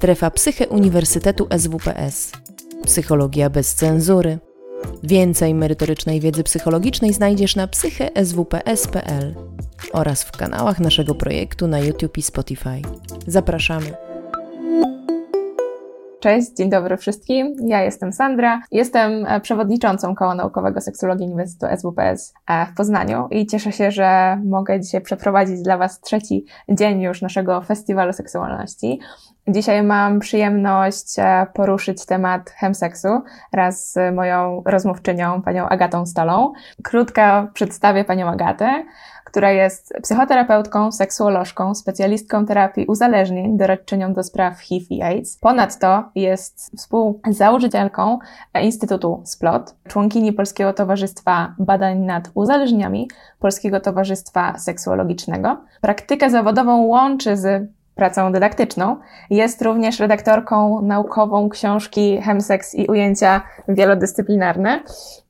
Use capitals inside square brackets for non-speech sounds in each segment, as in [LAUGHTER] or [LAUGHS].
Strefa Psyche Uniwersytetu SWPS. Psychologia bez cenzury. Więcej merytorycznej wiedzy psychologicznej znajdziesz na psycheswps.pl oraz w kanałach naszego projektu na YouTube i Spotify. Zapraszamy. Cześć, dzień dobry wszystkim. Ja jestem Sandra. Jestem e, przewodniczącą Koła Naukowego Seksologii Uniwersytetu SWPS e, w Poznaniu i cieszę się, że mogę dzisiaj przeprowadzić dla Was trzeci dzień już naszego Festiwalu Seksualności. Dzisiaj mam przyjemność e, poruszyć temat chemseksu wraz z moją rozmówczynią, panią Agatą Stalą. Krótko przedstawię panią Agatę która jest psychoterapeutką, seksuolożką, specjalistką terapii uzależnień, doradczynią do spraw HIV i AIDS. Ponadto jest współzałożycielką Instytutu SPLOT, członkini Polskiego Towarzystwa Badań nad Uzależnieniami, Polskiego Towarzystwa Seksuologicznego. Praktykę zawodową łączy z pracą dydaktyczną. Jest również redaktorką naukową książki Hemsex i ujęcia wielodyscyplinarne,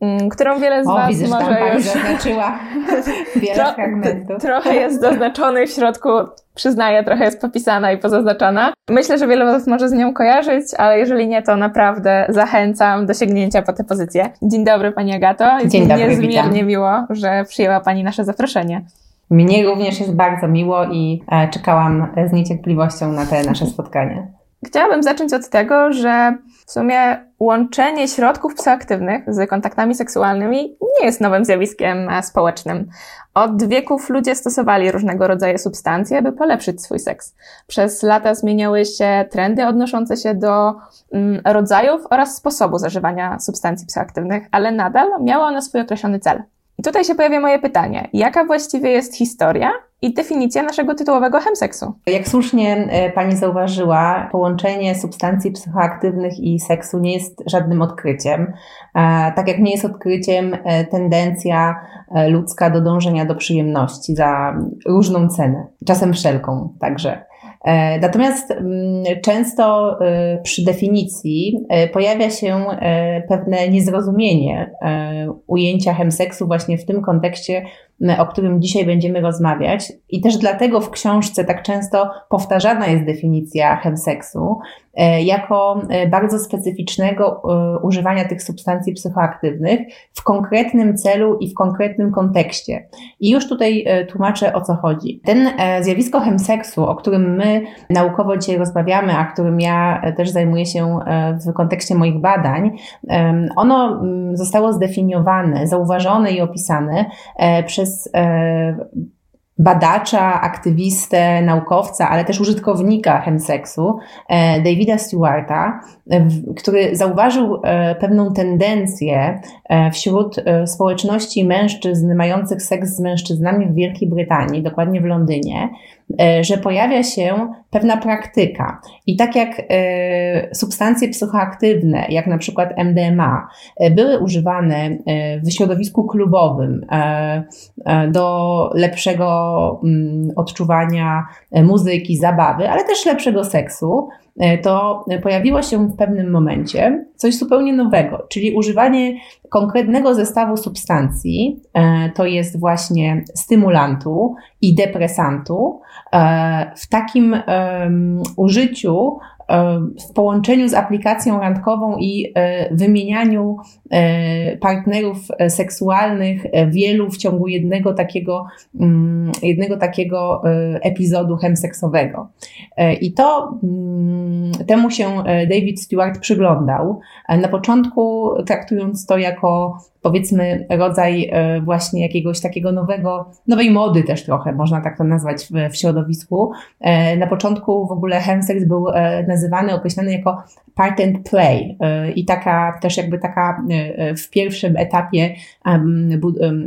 mm, którą wiele z o, Was widzę, może tam już... zaznaczyła [LAUGHS] wiele Tro fragmentów. Trochę jest zaznaczony w środku, przyznaję, trochę jest popisana i pozaznaczona. Myślę, że wiele z Was może z nią kojarzyć, ale jeżeli nie, to naprawdę zachęcam do sięgnięcia po tę pozycję. Dzień dobry Pani Agato. Dzień dobry, Niezmiernie witam. miło, że przyjęła Pani nasze zaproszenie. Mnie również jest bardzo miło i e, czekałam z niecierpliwością na te nasze spotkanie. Chciałabym zacząć od tego, że w sumie łączenie środków psychoaktywnych z kontaktami seksualnymi nie jest nowym zjawiskiem e, społecznym. Od wieków ludzie stosowali różnego rodzaju substancje, by polepszyć swój seks. Przez lata zmieniały się trendy odnoszące się do mm, rodzajów oraz sposobu zażywania substancji psychoaktywnych, ale nadal miały one swój określony cel. I tutaj się pojawia moje pytanie. Jaka właściwie jest historia i definicja naszego tytułowego chemseksu? Jak słusznie e, Pani zauważyła, połączenie substancji psychoaktywnych i seksu nie jest żadnym odkryciem. E, Tak jak nie jest odkryciem e, tendencja ludzka do dążenia do przyjemności za różną cenę, czasem wszelką także. E, Natomiast mm, często e, przy definicji e, pojawia się pewne niezrozumienie ujęcia chemseksu właśnie w tym kontekście, o którym dzisiaj będziemy rozmawiać. I też dlatego w książce tak często powtarzana jest definicja chemseksu e, jako e, bardzo specyficznego e, używania tych substancji psychoaktywnych w konkretnym celu i w konkretnym kontekście. I już tutaj tłumaczę o co chodzi. Ten zjawisko chemseksu, o którym my naukowo dzisiaj rozmawiamy, a którym ja też zajmuję się w kontekście moich badań, ono mm, zostało zdefiniowane, zauważone i opisane e, przez e, badacza, aktywistę, naukowca, ale też użytkownika chemseksu, e, Davida Stewarta, e, który zauważył pewną tendencję wśród społeczności mężczyzn mających seks z mężczyznami w Wielkiej Brytanii, dokładnie w Londynie, że pojawia się pewna praktyka. I tak jak e, substancje psychoaktywne, jak na przykład MDMA, e, były używane e, w środowisku klubowym e, e, do lepszego mm, odczuwania e, muzyki, zabawy, ale też lepszego seksu, e, to pojawiło się w pewnym momencie coś zupełnie nowego, czyli używanie konkretnego zestawu substancji, e, to jest właśnie stymulantu i depresantu, e, w takim użyciu e, w połączeniu z aplikacją randkową i e, wymienianiu e, partnerów e, seksualnych wielu w ciągu jednego takiego, mm, jednego takiego epizodu chemseksowego. I to mm, temu się David Stewart przyglądał. Na początku traktując to jako powiedzmy rodzaj właśnie jakiegoś takiego nowego, nowej mody też trochę, można tak to nazwać w, w środowisku. Na początku w ogóle chemsex był e, nazywany, określany jako part and play e, i taka też jakby taka e, e, w pierwszym etapie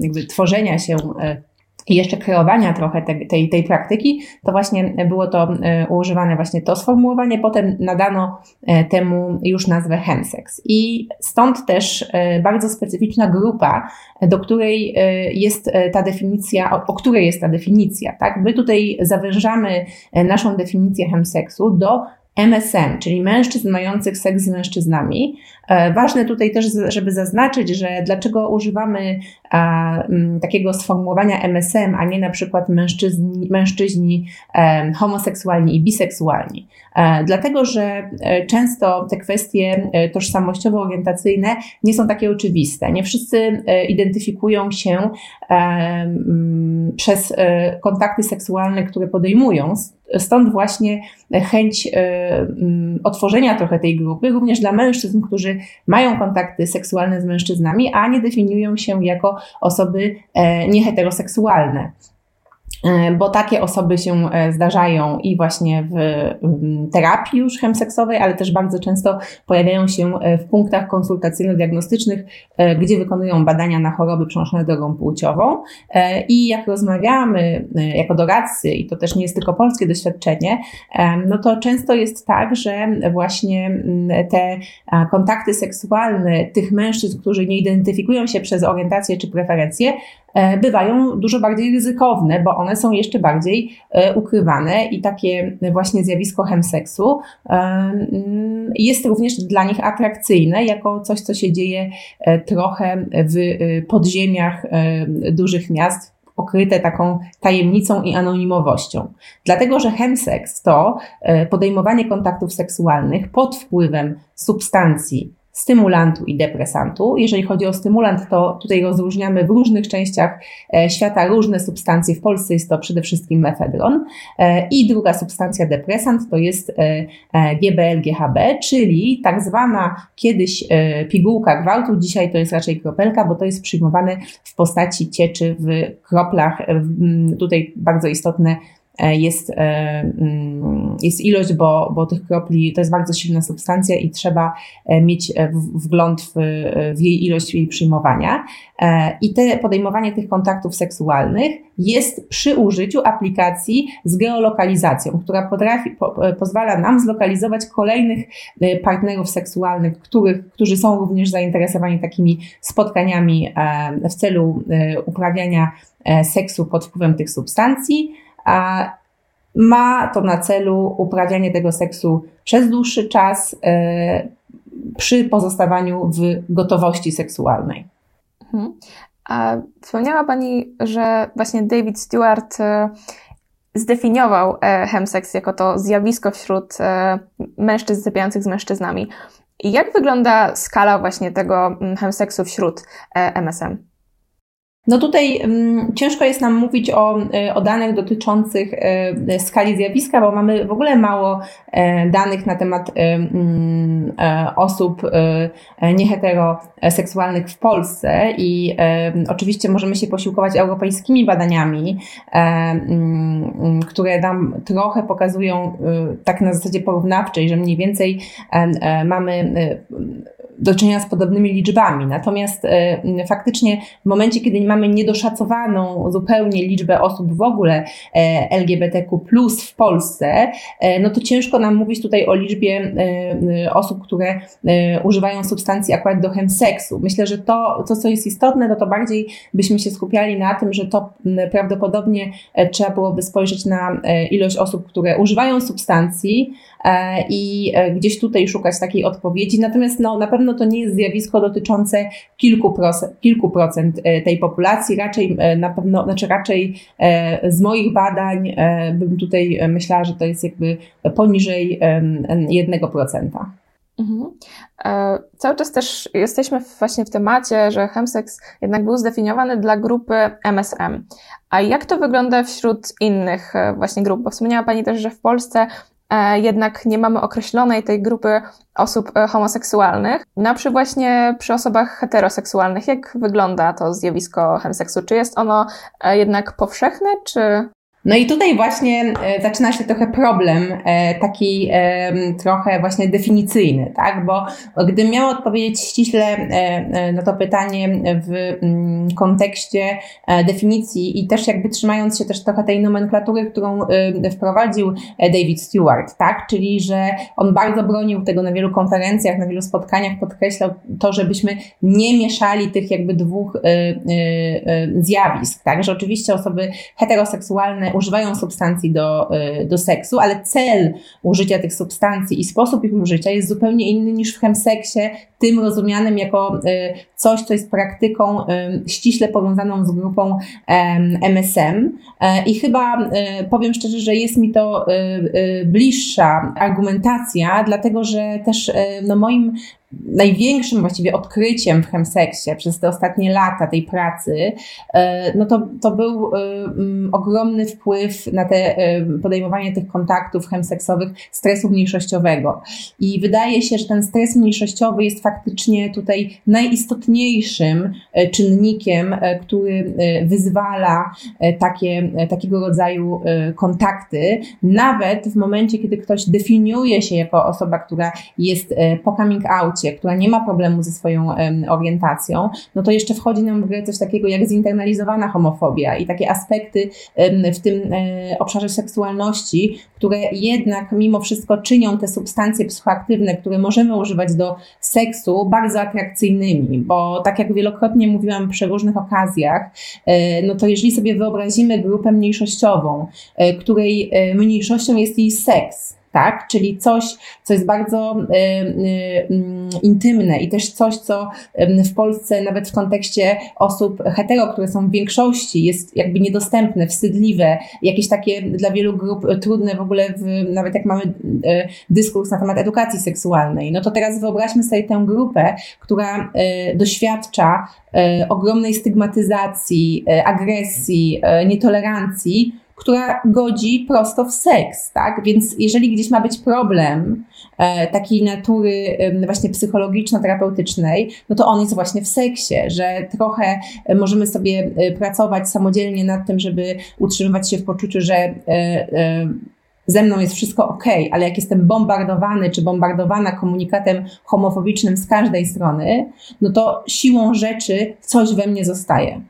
jakby tworzenia się i jeszcze kreowania trochę te, tej, tej praktyki, to właśnie było to używane właśnie to sformułowanie, potem nadano e, temu już nazwę chemsex. I stąd też e, bardzo specyficzna grupa, do której e, jest ta definicja, o, której jest ta definicja, tak? My tutaj zawężamy naszą definicję chemseksu do MSM, czyli mężczyzn mających seks z mężczyznami. E, ważne tutaj też, żeby zaznaczyć, że dlaczego używamy takiego sformułowania MSM, a nie na przykład mężczyźni, mężczyźni homoseksualni i biseksualni. E, dlatego, że e, często te kwestie tożsamościowo-orientacyjne nie są takie oczywiste. Nie wszyscy identyfikują się przez kontakty seksualne, które podejmują. Stąd właśnie chęć otworzenia trochę tej grupy, również dla mężczyzn, którzy mają kontakty seksualne z mężczyznami, a nie definiują się jako osoby e, nieheteroseksualne. E, bo takie osoby się e, zdarzają i właśnie w terapii już chemseksowej, ale też bardzo często pojawiają się e, w punktach konsultacyjno-diagnostycznych, gdzie wykonują badania na choroby przenoszone drogą płciową. I jak rozmawiamy jako doradcy, i to też nie jest tylko polskie doświadczenie, no to często jest tak, że właśnie te kontakty seksualne tych mężczyzn, którzy nie identyfikują się przez orientację czy preferencje, bywają dużo bardziej ryzykowne, bo one są jeszcze bardziej e, ukrywane i takie właśnie zjawisko chemseksu e, mm, jest również dla nich atrakcyjne jako coś, co się dzieje trochę w podziemiach dużych miast, okryte taką tajemnicą i anonimowością. Dlatego, że chemseks to podejmowanie kontaktów seksualnych pod wpływem substancji stymulantu i depresantu. Jeżeli chodzi o stymulant, to tutaj rozróżniamy w różnych częściach e, świata różne substancje. W Polsce jest to przede wszystkim mefedron. E, I druga substancja depresant to jest e, GBL-GHB, czyli tak zwana kiedyś pigułka gwałtu, dzisiaj to jest raczej kropelka, bo to jest przyjmowane w postaci cieczy w kroplach. Tutaj bardzo istotne jest, e, mm, jest ilość, bo, bo tych kropli to jest bardzo silna substancja i trzeba e, mieć wgląd w, w jej ilość, w jej przyjmowania. I te podejmowanie tych kontaktów seksualnych jest przy użyciu aplikacji z geolokalizacją, która potrafi, po, pozwala nam zlokalizować kolejnych partnerów seksualnych, których, którzy są również zainteresowani takimi spotkaniami w celu uprawiania seksu pod wpływem tych substancji ma to na celu uprawianie tego seksu przez dłuższy czas e, przy pozostawaniu w gotowości seksualnej. Mhm. A wspomniała Pani, że właśnie David Stewart e, zdefiniował e, chemseks jako to zjawisko wśród mężczyzn sypiających z mężczyznami. Jak wygląda skala właśnie tego mm, chemseksu wśród MSM? No tutaj um, ciężko jest nam mówić o, e, o danych dotyczących e, skali zjawiska, bo mamy w ogóle mało e, danych na temat e, mm, e, osób e, nieheteroseksualnych w Polsce i oczywiście możemy się posiłkować europejskimi badaniami, mm, które nam trochę pokazują tak na zasadzie porównawczej, że mniej więcej mamy do czynienia z podobnymi liczbami. Natomiast e, faktycznie w momencie, kiedy mamy niedoszacowaną zupełnie liczbę osób w ogóle e, LGBTQ w Polsce, e, no to ciężko nam mówić tutaj o liczbie osób, które używają substancji akurat do chemseksu. Myślę, że to, to co jest istotne, no to bardziej byśmy się skupiali na tym, że to prawdopodobnie trzeba byłoby spojrzeć na ilość osób, które używają substancji, i gdzieś tutaj szukać takiej odpowiedzi. Natomiast no, na pewno to nie jest zjawisko dotyczące kilku procent, kilku procent e, tej populacji. Raczej na pewno, znaczy raczej z moich badań bym tutaj myślała, że to jest jakby poniżej jednego procenta. Mhm. E, cały czas też jesteśmy właśnie w temacie, że chemsex jednak był zdefiniowany dla grupy MSM. A jak to wygląda wśród innych właśnie grup? Bo wspomniała Pani też, że w Polsce E, jednak nie mamy określonej tej grupy osób e, homoseksualnych. No przy właśnie przy osobach heteroseksualnych, jak wygląda to zjawisko chemseksu? Czy jest ono e, jednak powszechne, czy no i tutaj właśnie e, zaczyna się trochę problem, e, taki trochę właśnie definicyjny, tak? Bo gdybym miała odpowiedzieć ściśle e, na to pytanie w kontekście definicji i też jakby trzymając się też trochę tej nomenklatury, którą wprowadził David Stewart, tak? Czyli, że on bardzo bronił tego na wielu konferencjach, na wielu spotkaniach, podkreślał to, żebyśmy nie mieszali tych jakby dwóch zjawisk, tak? Że oczywiście osoby heteroseksualne używają substancji do, do seksu, ale cel użycia tych substancji i sposób ich użycia jest zupełnie inny niż w chemseksie, tym rozumianym jako coś, co jest praktyką ściśle powiązaną z grupą MSM. I chyba powiem szczerze, że jest mi to bliższa argumentacja, dlatego że też no moim największym właściwie odkryciem w chemseksie przez te ostatnie lata tej pracy, e, no to, to był e, ogromny wpływ na te e, podejmowanie tych kontaktów chemseksowych stresu mniejszościowego. I wydaje się, że ten stres mniejszościowy jest faktycznie tutaj najistotniejszym czynnikiem, który wyzwala takie, takiego rodzaju kontakty, nawet w momencie, kiedy ktoś definiuje się jako osoba, która jest po coming out, która nie ma problemu ze swoją orientacją, no to jeszcze wchodzi nam w grę coś takiego jak zinternalizowana homofobia i takie aspekty w tym e, obszarze seksualności, które jednak mimo wszystko czynią te substancje psychoaktywne, które możemy używać do seksu, bardzo atrakcyjnymi, bo tak jak wielokrotnie mówiłam przy różnych okazjach, e, no to jeżeli sobie wyobrazimy grupę mniejszościową, e, której mniejszością jest jej seks, tak? Czyli coś, co jest bardzo y, y, intymne i też coś, co w Polsce nawet w kontekście osób hetero, które są w większości, jest jakby niedostępne, wstydliwe, jakieś takie dla wielu grup trudne w ogóle, w, nawet jak mamy y, dyskurs na temat edukacji seksualnej. No to teraz wyobraźmy sobie tę grupę, która doświadcza ogromnej stygmatyzacji, agresji, nietolerancji, która godzi prosto w seks, tak? Więc jeżeli gdzieś ma być problem e, takiej natury e, właśnie psychologiczno-terapeutycznej, no to on jest właśnie w seksie, że trochę e, możemy sobie e, pracować samodzielnie nad tym, żeby utrzymywać się w poczuciu, że e, e, ze mną jest wszystko ok, ale jak jestem bombardowany czy bombardowana komunikatem homofobicznym z każdej strony, no to siłą rzeczy coś we mnie zostaje.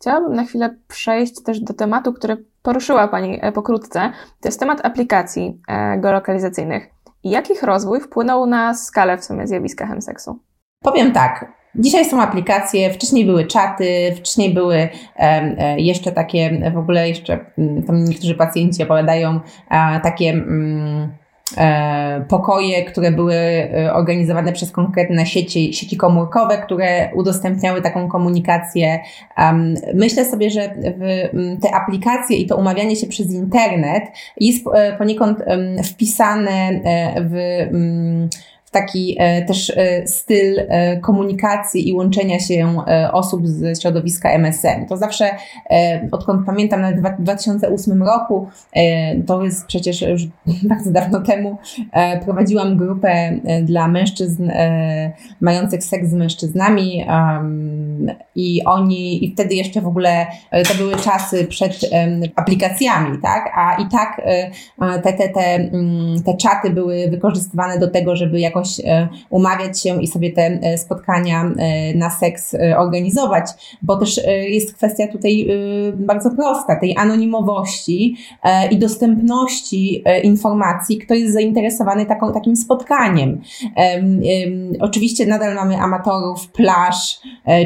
Chciałabym na chwilę przejść też do tematu, który poruszyła Pani e, pokrótce. To jest temat aplikacji e, geolokalizacyjnych. Jak ich rozwój wpłynął na skalę w sumie zjawiska chemseksu? Powiem tak. Dzisiaj są aplikacje, wcześniej były czaty, wcześniej były e, jeszcze takie, w ogóle jeszcze, mm, tam niektórzy pacjenci opowiadają, takie mm, pokoje, które były e, organizowane przez konkretne sieci, sieci komórkowe, które udostępniały taką komunikację. Myślę sobie, że te aplikacje i to umawianie się przez internet jest e, poniekąd wpisane w w taki e, też e, styl e, komunikacji i łączenia się osób z środowiska MSM. To zawsze, odkąd pamiętam, nawet w 2008 roku, to jest przecież już [LAUGHS] bardzo dawno temu, prowadziłam grupę dla mężczyzn mających seks z mężczyznami i oni, i wtedy jeszcze w ogóle to były czasy przed aplikacjami, tak? A i tak te, te, te, mm, te czaty były wykorzystywane do tego, żeby jakoś jakoś e, umawiać się i sobie te e, spotkania e, na seks organizować, bo też jest kwestia tutaj bardzo prosta, tej anonimowości i dostępności informacji, kto jest zainteresowany taką, takim spotkaniem. Oczywiście nadal mamy amatorów plaż,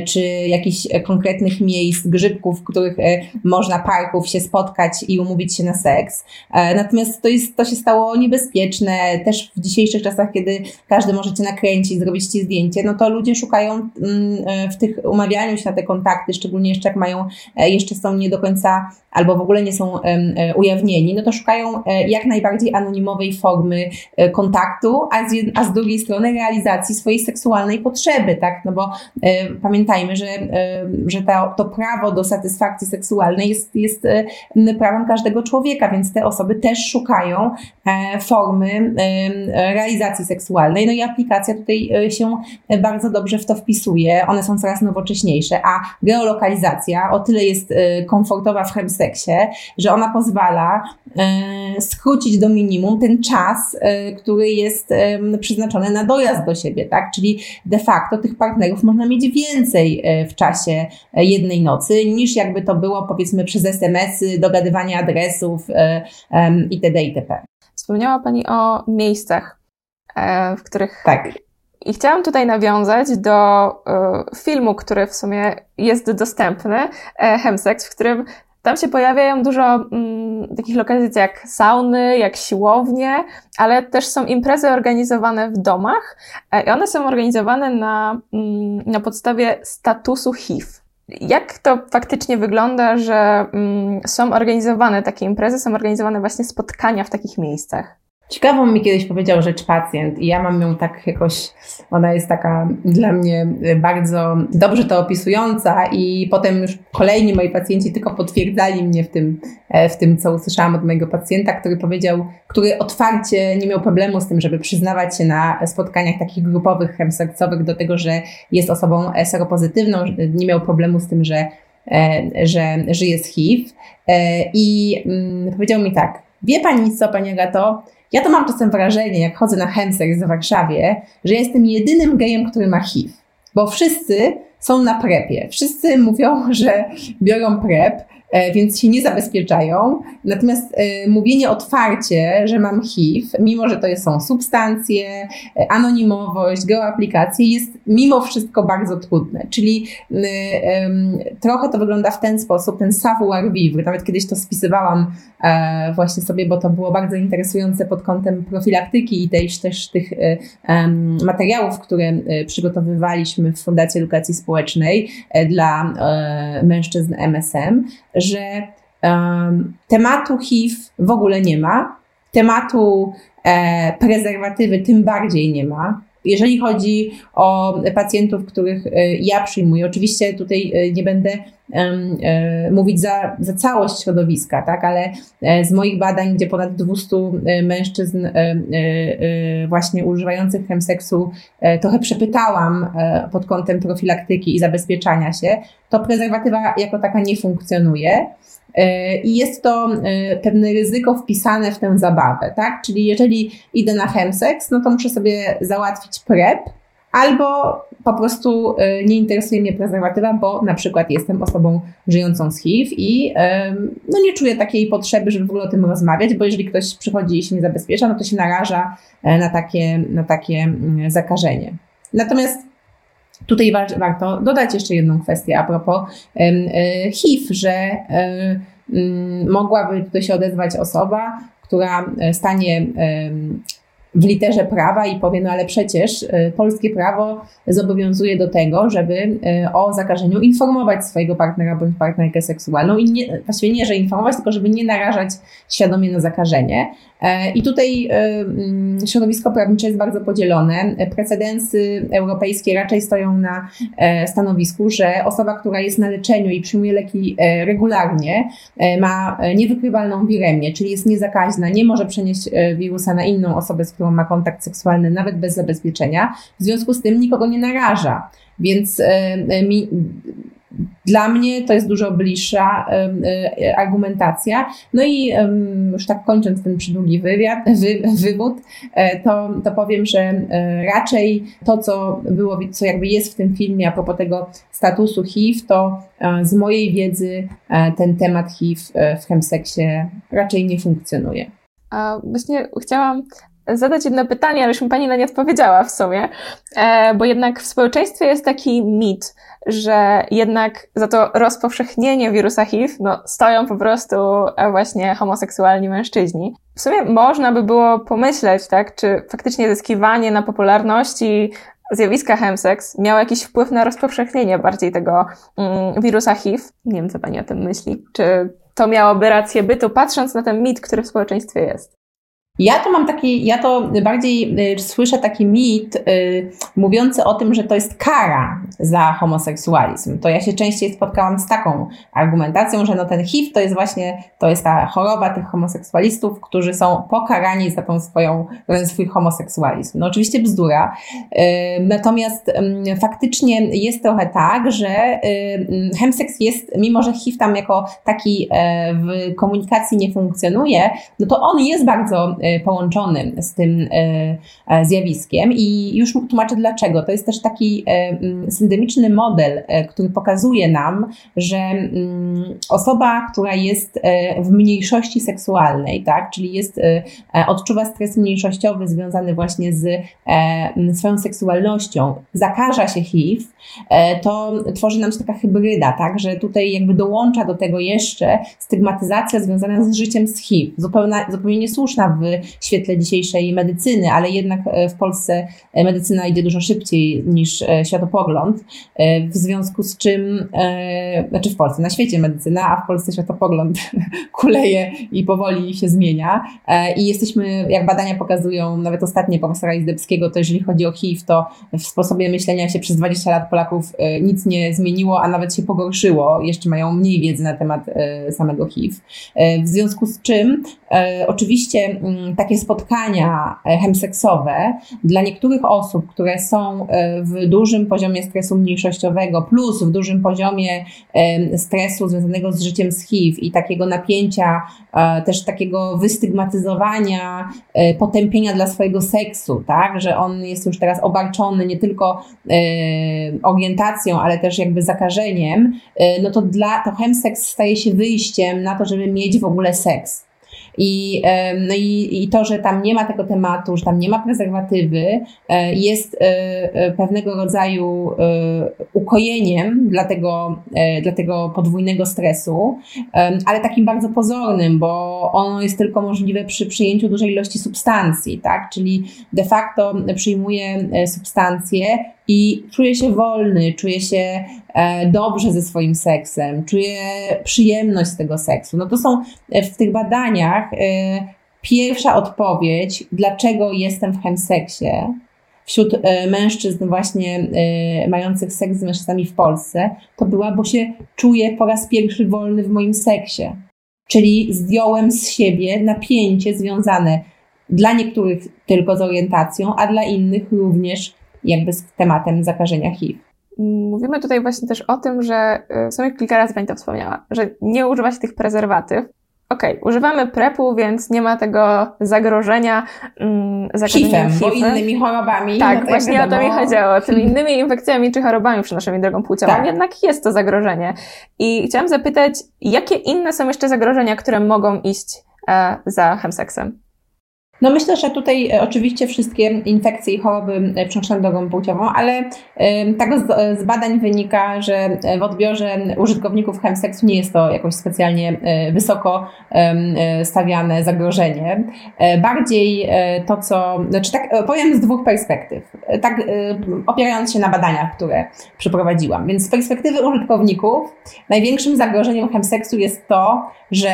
czy jakichś konkretnych miejsc, grzybków, w których można parków się spotkać i umówić się na seks. Natomiast to, jest, to się stało niebezpieczne też w dzisiejszych czasach, kiedy każdy może cię nakręcić, zrobić ci zdjęcie, no to ludzie szukają mm, e, w tych umawianiu się na te kontakty, szczególnie jeszcze jak mają, e, jeszcze są nie do końca albo w ogóle nie są e, ujawnieni, no to szukają jak najbardziej anonimowej formy kontaktu, a z, a z drugiej strony realizacji swojej seksualnej potrzeby, tak? No bo pamiętajmy, że, że to, to prawo do satysfakcji seksualnej jest, jest prawem każdego człowieka, więc te osoby też szukają formy realizacji seksualnej no i aplikacja tutaj e, się bardzo dobrze w to wpisuje. One są coraz nowocześniejsze, a geolokalizacja o tyle jest e, komfortowa w chemseksie, że ona pozwala e, skrócić do minimum ten czas, który jest przeznaczony na dojazd do siebie, tak? Czyli de facto tych partnerów można mieć więcej w czasie jednej nocy, niż jakby to było powiedzmy przez SMS-y, dogadywanie adresów itd. itp. Wspomniała Pani o miejscach E, w których. Tak. I chciałam tutaj nawiązać do e, filmu, który w sumie jest dostępny, e, Hemsex, w którym Tam się pojawiają dużo mm, takich lokalizacji jak sauny, jak siłownie, ale też są imprezy organizowane w domach i one są organizowane na, mm, na podstawie statusu HIV. Jak to faktycznie wygląda, że mm, są organizowane takie imprezy, są organizowane właśnie spotkania w takich miejscach? Ciekawą mi kiedyś powiedział rzecz pacjent i ja mam ją tak jakoś, ona jest taka dla mnie bardzo dobrze to opisująca i potem już kolejni moi pacjenci tylko potwierdzali mnie w tym, e, w tym, co usłyszałam od mojego pacjenta, który powiedział, który otwarcie nie miał problemu z tym, żeby przyznawać się na spotkaniach takich grupowych, chemsercowych do tego, że jest osobą seropozytywną, nie miał problemu z tym, że, e, że żyje z HIV. E, i mm, powiedział mi tak, wie pani co, pani Agato, ja to mam czasem wrażenie, jak chodzę na chemsex w Warszawie, że jestem jedynym gejem, który ma HIV. Bo wszyscy są na prepie. Wszyscy mówią, [LAUGHS] że biorą prep, więc się nie zabezpieczają. Natomiast e, mówienie otwarcie, że mam HIV, mimo że to są substancje, e, anonimowość, geoaplikacje, jest mimo wszystko bardzo trudne. Czyli trochę to wygląda w ten sposób, ten savoir vivre. Nawet kiedyś to spisywałam właśnie sobie, bo to było bardzo interesujące pod kątem profilaktyki i też, też tych materiałów, które przygotowywaliśmy w Fundacji Edukacji Społecznej dla mężczyzn MSM, że um, tematu HIV w ogóle nie ma, tematu e, prezerwatywy tym bardziej nie ma. Jeżeli chodzi o pacjentów, których e, ja przyjmuję, oczywiście tutaj e, nie będę e, mówić za, za całość środowiska, tak, ale z moich badań, gdzie ponad 200 mężczyzn właśnie używających chemseksu trochę przepytałam pod kątem profilaktyki i zabezpieczania się, to prezerwatywa jako taka nie funkcjonuje. I jest to pewne ryzyko wpisane w tę zabawę, tak? Czyli jeżeli idę na chemseks, no to muszę sobie załatwić PrEP, albo po prostu nie interesuje mnie prezerwatywa, bo na przykład jestem osobą żyjącą z HIV i no nie czuję takiej potrzeby, żeby w ogóle o tym rozmawiać, bo jeżeli ktoś przychodzi i się nie zabezpiecza, no to się naraża e, na takie, na takie mm, zakażenie. Natomiast Tutaj warto dodać jeszcze jedną kwestię a propos e, HIV, że e, mogłaby tutaj się odezwać osoba, która stanie w literze prawa i powie, no ale przecież y, polskie prawo zobowiązuje do tego, żeby y, o zakażeniu informować swojego partnera bądź partnerkę seksualną i nie, właściwie nie, że informować, tylko żeby nie narażać świadomie na zakażenie. E, I tutaj e, mm, środowisko prawnicze jest bardzo podzielone. Precedensy europejskie raczej stoją na e, stanowisku, że osoba, która jest na leczeniu i przyjmuje leki regularnie, ma niewykrywalną wiremię, czyli jest niezakaźna, nie może przenieść wirusa na inną osobę, z którą ma kontakt seksualny, nawet bez zabezpieczenia. W związku z tym nikogo nie naraża. Więc mi, dla mnie to jest dużo bliższa e, argumentacja. No i już tak kończąc ten przydługi wywiad, wy, wywód, e, to, to powiem, że e, raczej to, co było, co jakby jest w tym filmie a propos tego statusu HIV, to z mojej wiedzy ten temat HIV w chemseksie raczej nie funkcjonuje. A właśnie chciałam zadać jedno pytanie, ale już mi Pani na nie odpowiedziała w sumie, bo jednak w społeczeństwie jest taki mit, że jednak za to rozpowszechnienie wirusa HIV no, stoją po prostu e, właśnie homoseksualni mężczyźni. W sumie można by było pomyśleć, tak, czy faktycznie zyskiwanie na popularności zjawiska chemsex miało jakiś wpływ na rozpowszechnienie bardziej tego mm, wirusa HIV. Nie wiem, co Pani o tym myśli. Czy to miałoby rację bytu, patrząc na ten mit, który w społeczeństwie jest? Ja to mam taki, ja to bardziej y, słyszę taki mit y, mówiący o tym, że to jest kara za homoseksualizm. To ja się częściej spotkałam z taką argumentacją, że no ten HIV to jest właśnie, to jest ta choroba tych homoseksualistów, którzy są pokarani za tą swoją, ten swój homoseksualizm. No oczywiście bzdura. Y, natomiast faktycznie jest trochę tak, że y, hemseks jest, mimo że HIV tam jako taki e, w komunikacji nie funkcjonuje, no to on jest bardzo połączony z tym zjawiskiem i już tłumaczę dlaczego. To jest też taki syndemiczny model, który pokazuje nam, że mm, osoba, która jest w mniejszości seksualnej, tak, czyli jest, odczuwa stres mniejszościowy związany właśnie z swoją seksualnością, zakaża się HIV, to tworzy nam się taka hybryda, tak, że tutaj jakby dołącza do tego jeszcze stygmatyzacja związana z życiem z HIV, zupełnie, zupełnie niesłuszna w świetle dzisiejszej medycyny, ale jednak e, w Polsce e, medycyna idzie dużo szybciej niż e, światopogląd, w związku z czym, znaczy w Polsce, na świecie medycyna, a w Polsce światopogląd [LAUGHS] kuleje i powoli się zmienia. I jesteśmy, jak badania pokazują, nawet ostatnie profesora Izdebskiego, to jeżeli chodzi o HIV, to w sposobie myślenia się przez 20 lat Polaków nic nie zmieniło, a nawet się pogorszyło, jeszcze mają mniej wiedzy na temat samego HIV. W związku z czym oczywiście mm, takie spotkania e, hemseksowe dla niektórych osób, które są e, w dużym poziomie stresu mniejszościowego plus w dużym poziomie stresu związanego z życiem z HIV i takiego napięcia, też takiego wystygmatyzowania, potępienia dla swojego seksu, tak, że on jest już teraz obarczony nie tylko orientacją, ale też jakby zakażeniem, no to dla to hemseks staje się wyjściem na to, żeby mieć w ogóle seks. I, no i, i to, że tam nie ma tego tematu, że tam nie ma prezerwatywy, e, jest e, e, pewnego rodzaju ukojeniem dla tego, dla tego podwójnego stresu, ale takim bardzo pozornym, bo ono jest tylko możliwe przy przyjęciu dużej ilości substancji, tak? Czyli de facto przyjmuje substancje i czuje się wolny, czuje się dobrze ze swoim seksem, czuje przyjemność z tego seksu. No to są w tych badaniach Y, pierwsza odpowiedź, dlaczego jestem w chemseksie, wśród mężczyzn właśnie mających seks z mężczyznami w Polsce, to była, bo się czuję po raz pierwszy wolny w moim seksie. Czyli zdjąłem z siebie napięcie związane dla niektórych tylko z orientacją, a dla innych również jakby z tematem zakażenia HIV. Mówimy tutaj właśnie też o tym, że w sumie kilka razy Pani to wspomniała, że nie używa się tych prezerwatyw, Okej, okay, używamy prepu, więc nie ma tego zagrożenia mm, HIV-em, bo innymi chorobami. Tak, no właśnie wiadomo. o to mi chodziło. Tymi innymi infekcjami czy chorobami przenoszonymi drogą płciową. Tak. Jednak jest to zagrożenie. I chciałam zapytać, jakie inne są jeszcze zagrożenia, które mogą iść e, za chemseksem? No myślę, że tutaj e, oczywiście wszystkie infekcje i choroby e, przenoszone drogą płciową, ale tak z badań wynika, że w odbiorze użytkowników chemseksu nie jest to jakoś specjalnie e, wysoko stawiane zagrożenie. Bardziej to, co, znaczy tak powiem z dwóch perspektyw, tak opierając się na badaniach, które przeprowadziłam. Więc z perspektywy użytkowników największym zagrożeniem chemseksu jest to, że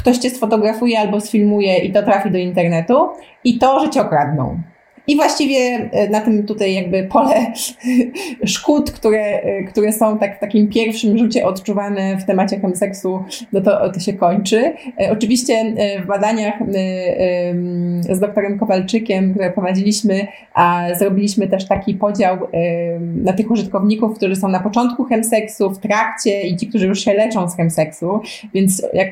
ktoś cię sfotografuje albo sfilmuje i to trafi do internetu i to, że cię okradną. I właściwie e, na tym tutaj jakby pole [LAUGHS] szkód, które, e, które są tak w takim pierwszym rzucie odczuwane w temacie chemseksu, no to, to się kończy. E, oczywiście w badaniach z doktorem Kowalczykiem, które prowadziliśmy, a zrobiliśmy też taki podział na tych użytkowników, którzy są na początku chemseksu, w trakcie i ci, którzy już się leczą z chemseksu, więc jak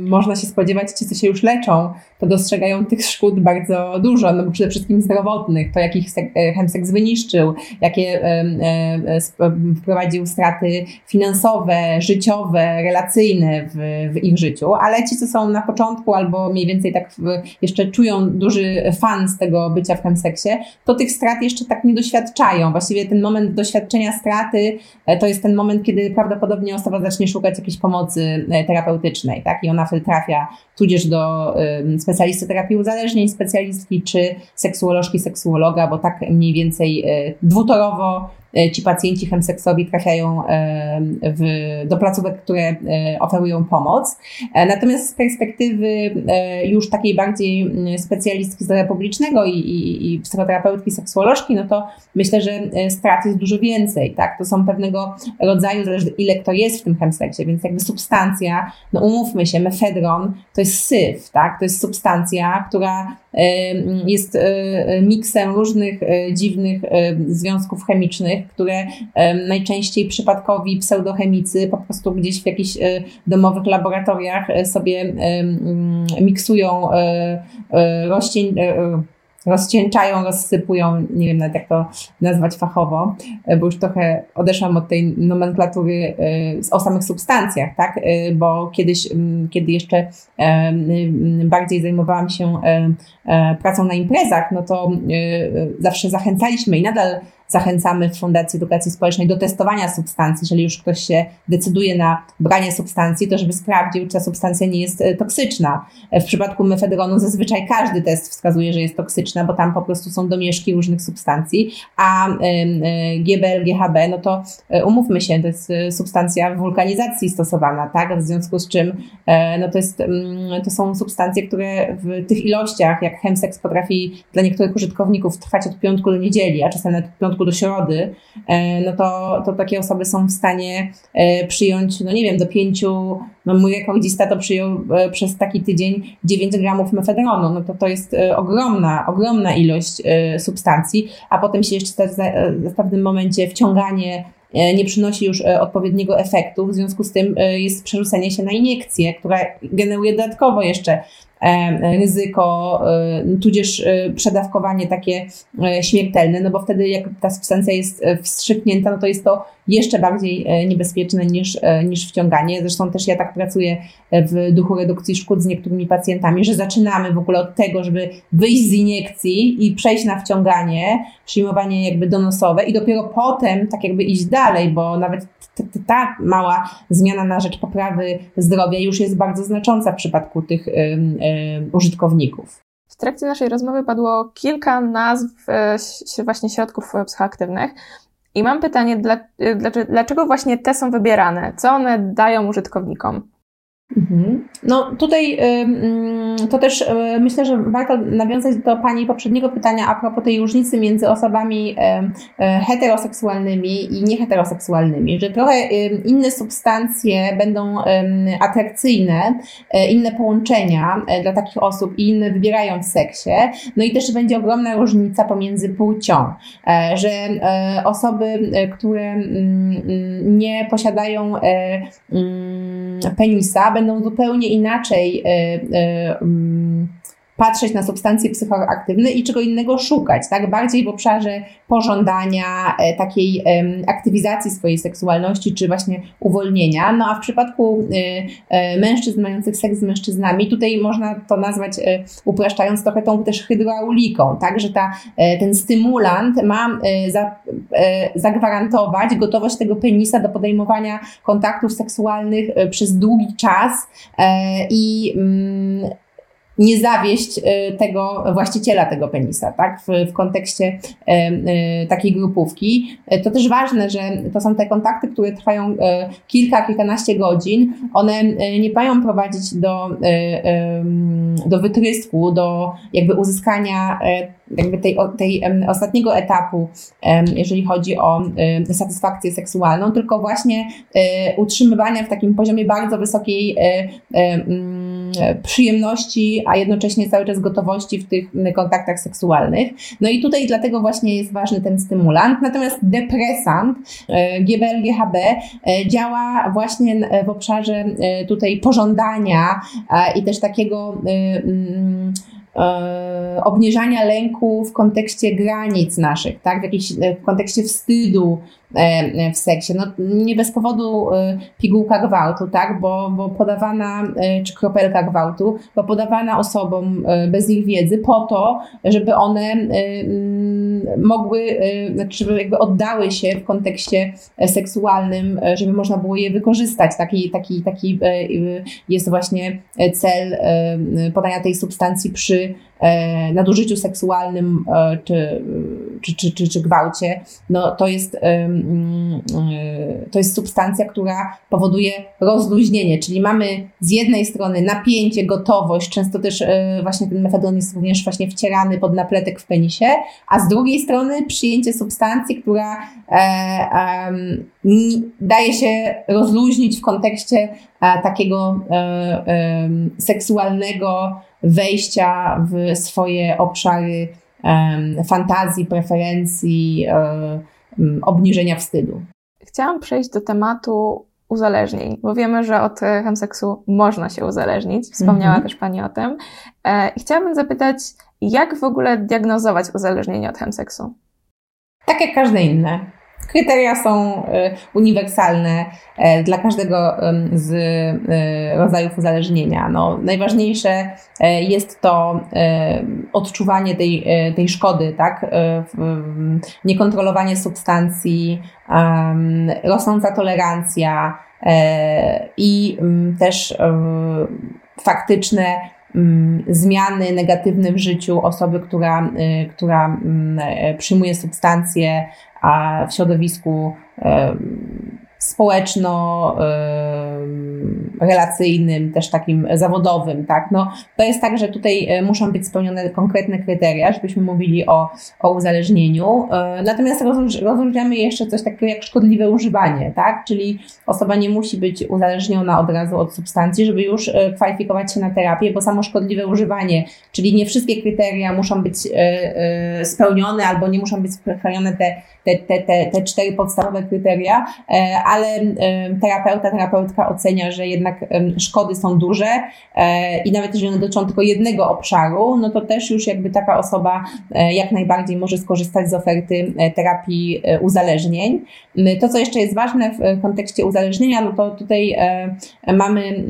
można się spodziewać, ci, co się już leczą, to dostrzegają tych szkód bardzo dużo, no bo przede wszystkim zdrowotnych, to jakich e, chemseks wyniszczył, jakie e, e, wprowadził straty finansowe, życiowe, relacyjne w, w ich życiu, ale ci, co są na początku albo mniej więcej tak jeszcze czują duży fan z tego bycia w chemseksie, to tych strat jeszcze tak nie doświadczają. Właściwie ten moment doświadczenia straty to jest ten moment, kiedy prawdopodobnie osoba zacznie szukać jakiejś pomocy terapeutycznej, tak? I ona wtedy trafia tudzież do specjalisty terapii uzależnień, specjalistki czy seksuolożki, seksuologa, bo tak mniej więcej e, dwutorowo E, ci pacjenci chemseksowi trafiają e, w, do placówek, które oferują pomoc. Natomiast z perspektywy już takiej bardziej mm, specjalistki zdrowia publicznego i, i, i psychoterapeutki, seksuolożki, no to myślę, że strat jest dużo więcej, tak? To są pewnego rodzaju, zależy ile kto jest w tym chemseksie, więc jakby substancja, no umówmy się, mefedron to jest syf, tak? To jest substancja, która jest miksem różnych dziwnych związków chemicznych, które najczęściej przypadkowi pseudochemicy po prostu gdzieś w jakichś domowych laboratoriach sobie miksują roślin rozcieńczają, rozsypują, nie wiem nawet jak to nazwać fachowo, e, bo już trochę odeszłam od tej nomenklatury e, o samych substancjach, tak? E, bo kiedyś, kiedy jeszcze bardziej zajmowałam się pracą na imprezach, no to zawsze zachęcaliśmy i nadal zachęcamy w Fundacji Edukacji Społecznej do testowania substancji. Jeżeli już ktoś się decyduje na branie substancji, to żeby sprawdził, czy ta substancja nie jest e, toksyczna. E, w przypadku mefedronu zazwyczaj każdy test wskazuje, że jest toksyczna, bo tam po prostu są domieszki różnych substancji, a e, GBL, GHB, no to umówmy się, to jest substancja w wulkanizacji stosowana, tak? W związku z czym no to, jest, mm, to są substancje, które w tych ilościach, jak chemseks potrafi dla niektórych użytkowników trwać od piątku do niedzieli, a czasem nawet od do środy, e, no to, to takie osoby są w stanie e, przyjąć, no nie wiem, do pięciu, no mój rekordzista to przyjął e, przez taki tydzień 9 gramów mefedronu, no to to jest ogromna, ogromna ilość substancji, a potem się jeszcze w pewnym momencie wciąganie nie przynosi już odpowiedniego efektu, w związku z tym jest przerzucenie się na iniekcję, która generuje dodatkowo jeszcze ryzyko, e, tudzież e, przedawkowanie takie e, śmiertelne, no bo wtedy jak ta substancja jest wstrzyknięta, no to jest to jeszcze bardziej niebezpieczne niż, niż wciąganie. Zresztą też ja tak pracuję w duchu redukcji szkód z niektórymi pacjentami, że zaczynamy w ogóle od tego, żeby wyjść z iniekcji i przejść na wciąganie, przyjmowanie jakby donosowe i dopiero potem tak jakby iść dalej, bo nawet ta mała zmiana na rzecz poprawy zdrowia już jest bardzo znacząca w przypadku tych użytkowników. W trakcie naszej rozmowy padło kilka nazw e, właśnie środków psychoaktywnych. I mam pytanie, dlaczego właśnie te są wybierane? Co one dają użytkownikom? Mhm. No tutaj to też y, myślę, że warto nawiązać do Pani poprzedniego pytania a propos tej różnicy między osobami heteroseksualnymi i nieheteroseksualnymi, że trochę inne substancje będą atrakcyjne, inne połączenia dla takich osób i inne wybierają w seksie. No i też będzie ogromna różnica pomiędzy płcią, że osoby, które nie posiadają penisa, będą zupełnie inaczej e, e, mm, patrzeć na substancje psychoaktywne i czego innego szukać, tak? Bardziej w obszarze pożądania, e, takiej aktywizacji swojej seksualności, czy właśnie uwolnienia. No a w przypadku mężczyzn mających seks z mężczyznami, tutaj można to nazwać, upraszczając trochę tą też hydrauliką, tak? Że ta, ten stymulant ma za, zagwarantować gotowość tego penisa do podejmowania kontaktów seksualnych przez długi czas i mm, nie zawieść e, tego właściciela tego penisa, tak? W, w kontekście e, e, takiej grupówki. To też ważne, że to są te kontakty, które trwają kilka, kilkanaście godzin. One nie mają prowadzić do, do wytrysku, do jakby uzyskania jakby tej, tej ostatniego etapu, jeżeli chodzi o satysfakcję seksualną, tylko właśnie utrzymywania w takim poziomie bardzo wysokiej przyjemności, a jednocześnie cały czas gotowości w tych kontaktach seksualnych. No i tutaj dlatego właśnie jest ważny ten stymulant. Natomiast depresant e, GBL-GHB e, działa właśnie w obszarze e, tutaj pożądania i też takiego mm, obniżania lęku w kontekście granic naszych, tak? w, w kontekście wstydu, E, w seksie. No, nie bez powodu e, pigułka gwałtu, tak? bo, bo podawana, e, czy kropelka gwałtu, bo podawana osobom bez ich wiedzy po to, żeby one mm, mogły, znaczy żeby jakby oddały się w kontekście seksualnym, żeby można było je wykorzystać. Taki, taki, taki jest właśnie cel podania tej substancji przy nadużyciu seksualnym czy, czy, czy, czy, czy gwałcie. No, to jest Mm, y, to jest substancja, która powoduje rozluźnienie, czyli mamy z jednej strony napięcie, gotowość, często też y, właśnie ten mefedron jest również właśnie wcierany pod napletek w penisie, a z drugiej strony przyjęcie substancji, która e, daje się rozluźnić w kontekście e, takiego e, seksualnego wejścia w swoje obszary fantazji, preferencji, obniżenia wstydu. Chciałam przejść do tematu uzależnień, bo wiemy, że od chemseksu można się uzależnić. Wspomniała mhm. też Pani o tym. E, I chciałabym zapytać, jak w ogóle diagnozować uzależnienie od chemseksu? Tak jak każde inne. Kryteria są y, uniwersalne e, dla każdego z y, rodzajów uzależnienia. No, najważniejsze e, jest to e, odczuwanie tej, tej szkody, tak? niekontrolowanie substancji, rosnąca tolerancja i też faktyczne zmiany negatywne w życiu osoby, która, która przyjmuje substancje, a w środowisku społeczno-relacyjnym, też takim zawodowym, tak? No, to jest tak, że tutaj e, muszą być spełnione konkretne kryteria, żebyśmy mówili o, o uzależnieniu. E, natomiast rozróżniamy jeszcze coś takiego jak szkodliwe używanie, tak? Czyli osoba nie musi być uzależniona od razu od substancji, żeby już e, kwalifikować się na terapię, bo samo szkodliwe używanie, czyli nie wszystkie kryteria muszą być spełnione albo nie muszą być spełnione te, te, te, te, te cztery podstawowe kryteria, ale terapeuta, terapeutka ocenia, że jednak szkody są duże e, i nawet jeżeli one dotyczą tylko jednego obszaru, no to też już jakby taka osoba e, jak najbardziej może skorzystać z oferty e, terapii uzależnień. To, co jeszcze jest ważne w kontekście uzależnienia, no to tutaj mamy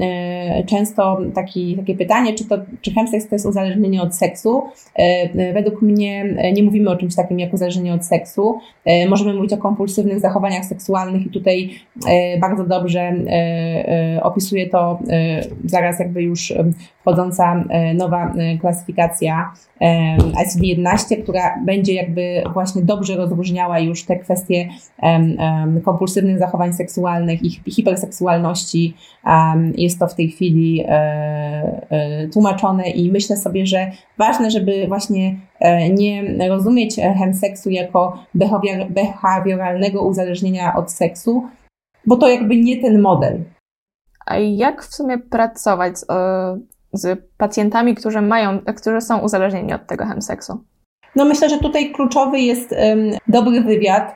często taki, takie pytanie, czy, to, czy chemseks to jest uzależnienie od seksu. Według mnie nie mówimy o czymś takim jak uzależnienie od seksu. Możemy mówić o kompulsywnych zachowaniach seksualnych i tutaj E, bardzo dobrze e, e, opisuje to zaraz jakby już wchodząca nowa klasyfikacja ICD-11, która będzie jakby właśnie dobrze rozróżniała już te kwestie kompulsywnych zachowań seksualnych i hiperseksualności. Jest to w tej chwili tłumaczone i myślę sobie, że ważne, żeby właśnie nie rozumieć chemseksu jako behawioralnego uzależnienia od seksu, bo to jakby nie ten model. A jak w sumie pracować z, e, z pacjentami, którzy mają, którzy są uzależnieni od tego chemseksu? No myślę, że tutaj kluczowy jest dobry wywiad, e,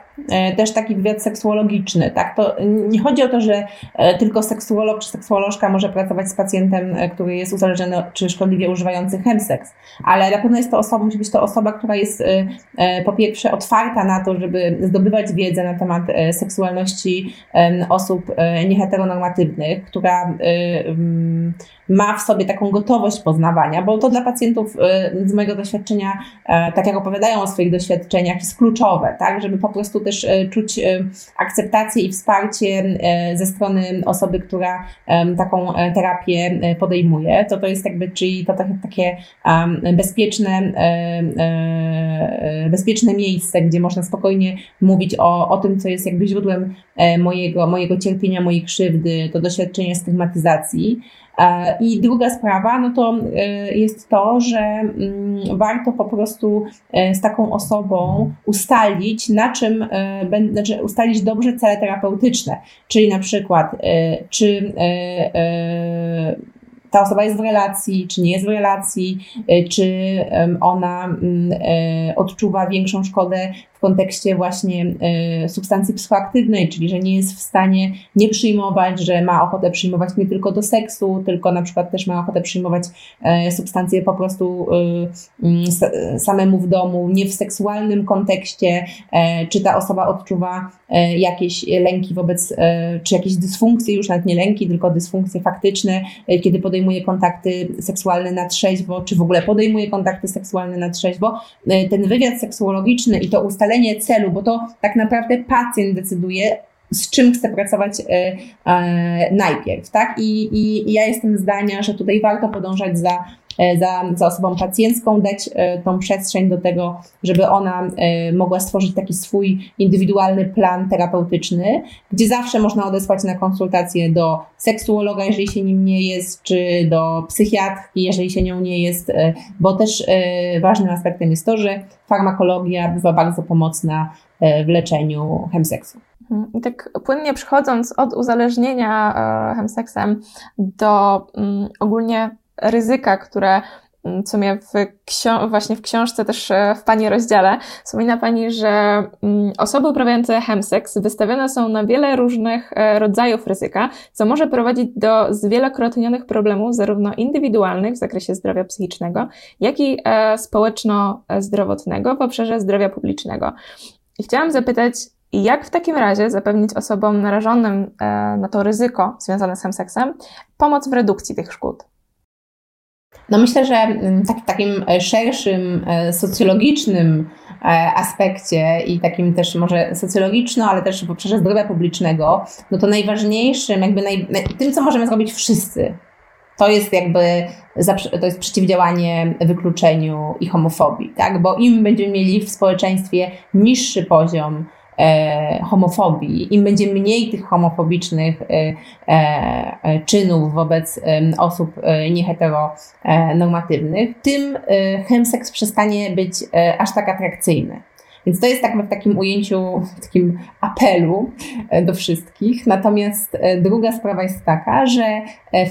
też taki wywiad seksuologiczny. Tak? To nie chodzi o to, że e, tylko seksuolog czy seksuolożka może pracować z pacjentem, e, który jest uzależniony czy szkodliwie używający chemseks, ale na pewno jest to osoba, musi być to osoba, która jest po pierwsze otwarta na to, żeby zdobywać wiedzę na temat seksualności osób nieheteronormatywnych, która ma w sobie taką gotowość poznawania, bo to dla pacjentów z mojego doświadczenia, tak jak opowiadają o swoich doświadczeniach, jest kluczowe, tak, żeby po prostu też e, czuć e, akceptację i wsparcie e, ze strony osoby, która taką terapię podejmuje. To to jest jakby, czyli to takie bezpieczne, bezpieczne miejsce, gdzie można spokojnie mówić o, o tym, co jest jakby źródłem mojego, mojego cierpienia, mojej krzywdy, to doświadczenie stygmatyzacji. E, I druga sprawa, no to e, jest to, że mm, warto po prostu e, z taką osobą ustalić, na czym, znaczy ustalić dobrze cele terapeutyczne, czyli na przykład, czy ta osoba jest w relacji, czy nie jest w relacji, czy ona mm, odczuwa większą szkodę kontekście właśnie e, substancji psychoaktywnej, czyli że nie jest w stanie nie przyjmować, że ma ochotę przyjmować nie tylko do seksu, tylko na przykład też ma ochotę przyjmować e, substancje po prostu e, mm, samemu w domu, nie w seksualnym kontekście, czy ta osoba odczuwa jakieś lęki wobec, czy jakieś dysfunkcje, już nawet nie lęki, tylko dysfunkcje faktyczne, kiedy podejmuje kontakty seksualne na trzeźwo, czy w ogóle podejmuje kontakty seksualne na trzeźwo. Ten wywiad seksuologiczny i to ustalenie ustalenie celu, bo to tak naprawdę pacjent decyduje, z czym chce pracować e, e, najpierw, tak? I, i, I ja jestem zdania, że tutaj warto podążać za za, za osobą pacjencką, dać e, tą przestrzeń do tego, żeby ona e, mogła stworzyć taki swój indywidualny plan terapeutyczny, gdzie zawsze można odesłać na konsultację do seksuologa, jeżeli się nim nie jest, czy do psychiatrki, jeżeli się nią nie jest, bo też ważnym aspektem jest to, że farmakologia bywa bardzo pomocna w leczeniu chemseksu. Mhm. I tak płynnie przechodząc od uzależnienia chemseksem do um, ogólnie ryzyka, które mm, co mnie w właśnie w książce też e, w Pani rozdziale, wspomina Pani, że mm, osoby uprawiające chemseks wystawione są na wiele różnych e, rodzajów ryzyka, co może prowadzić do zwielokrotnionych problemów zarówno indywidualnych w zakresie zdrowia psychicznego, jak i e, społeczno-zdrowotnego w obszarze zdrowia publicznego. I chciałam zapytać, jak w takim razie zapewnić osobom narażonym na to ryzyko związane z chemseksem pomoc w redukcji tych szkód? No myślę, że mm, tak, takim e, szerszym e, socjologicznym e, aspekcie i takim też może socjologiczno, ale też w obszarze zdrowia publicznego, no to najważniejszym, jakby naj, tym, co możemy zrobić wszyscy, to jest jakby to jest przeciwdziałanie wykluczeniu i homofobii, tak? Bo im będziemy mieli w społeczeństwie niższy poziom homofobii, im będzie mniej tych homofobicznych e, e, czynów wobec osób nieheteronormatywnych, tym chemseks przestanie być aż tak atrakcyjny. Więc to jest tak w takim ujęciu, w takim apelu do wszystkich. Natomiast druga sprawa jest taka, że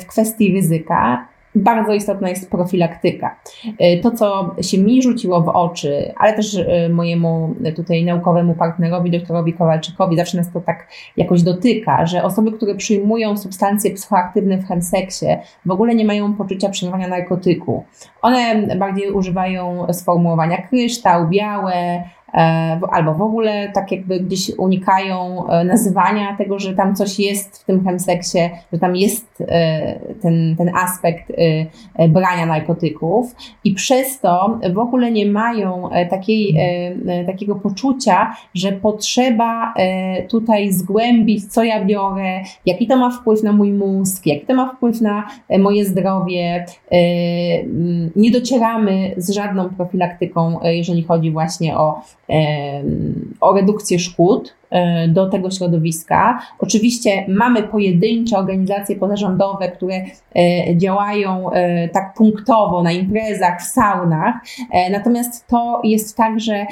w kwestii ryzyka bardzo istotna jest profilaktyka. E, to, co się mi rzuciło w oczy, ale też e, mojemu tutaj naukowemu partnerowi, doktorowi Kowalczykowi, zawsze nas to tak jakoś dotyka, że osoby, które przyjmują substancje psychoaktywne w chemseksie, w ogóle nie mają poczucia przyjmowania narkotyku. One bardziej używają sformułowania kryształ, białe, albo w ogóle tak jakby gdzieś unikają e, nazywania tego, że tam coś jest w tym chemseksie, że tam jest e, ten, ten aspekt brania narkotyków i przez to w ogóle nie mają takiej, takiego poczucia, że potrzeba tutaj zgłębić, co ja biorę, jaki to ma wpływ na mój mózg, jaki to ma wpływ na moje zdrowie. Nie docieramy z żadną profilaktyką, jeżeli chodzi właśnie o o redukcję szkód e, do tego środowiska. Oczywiście mamy pojedyncze organizacje pozarządowe, które e, działają e, tak punktowo na imprezach, w saunach, natomiast to jest tak, że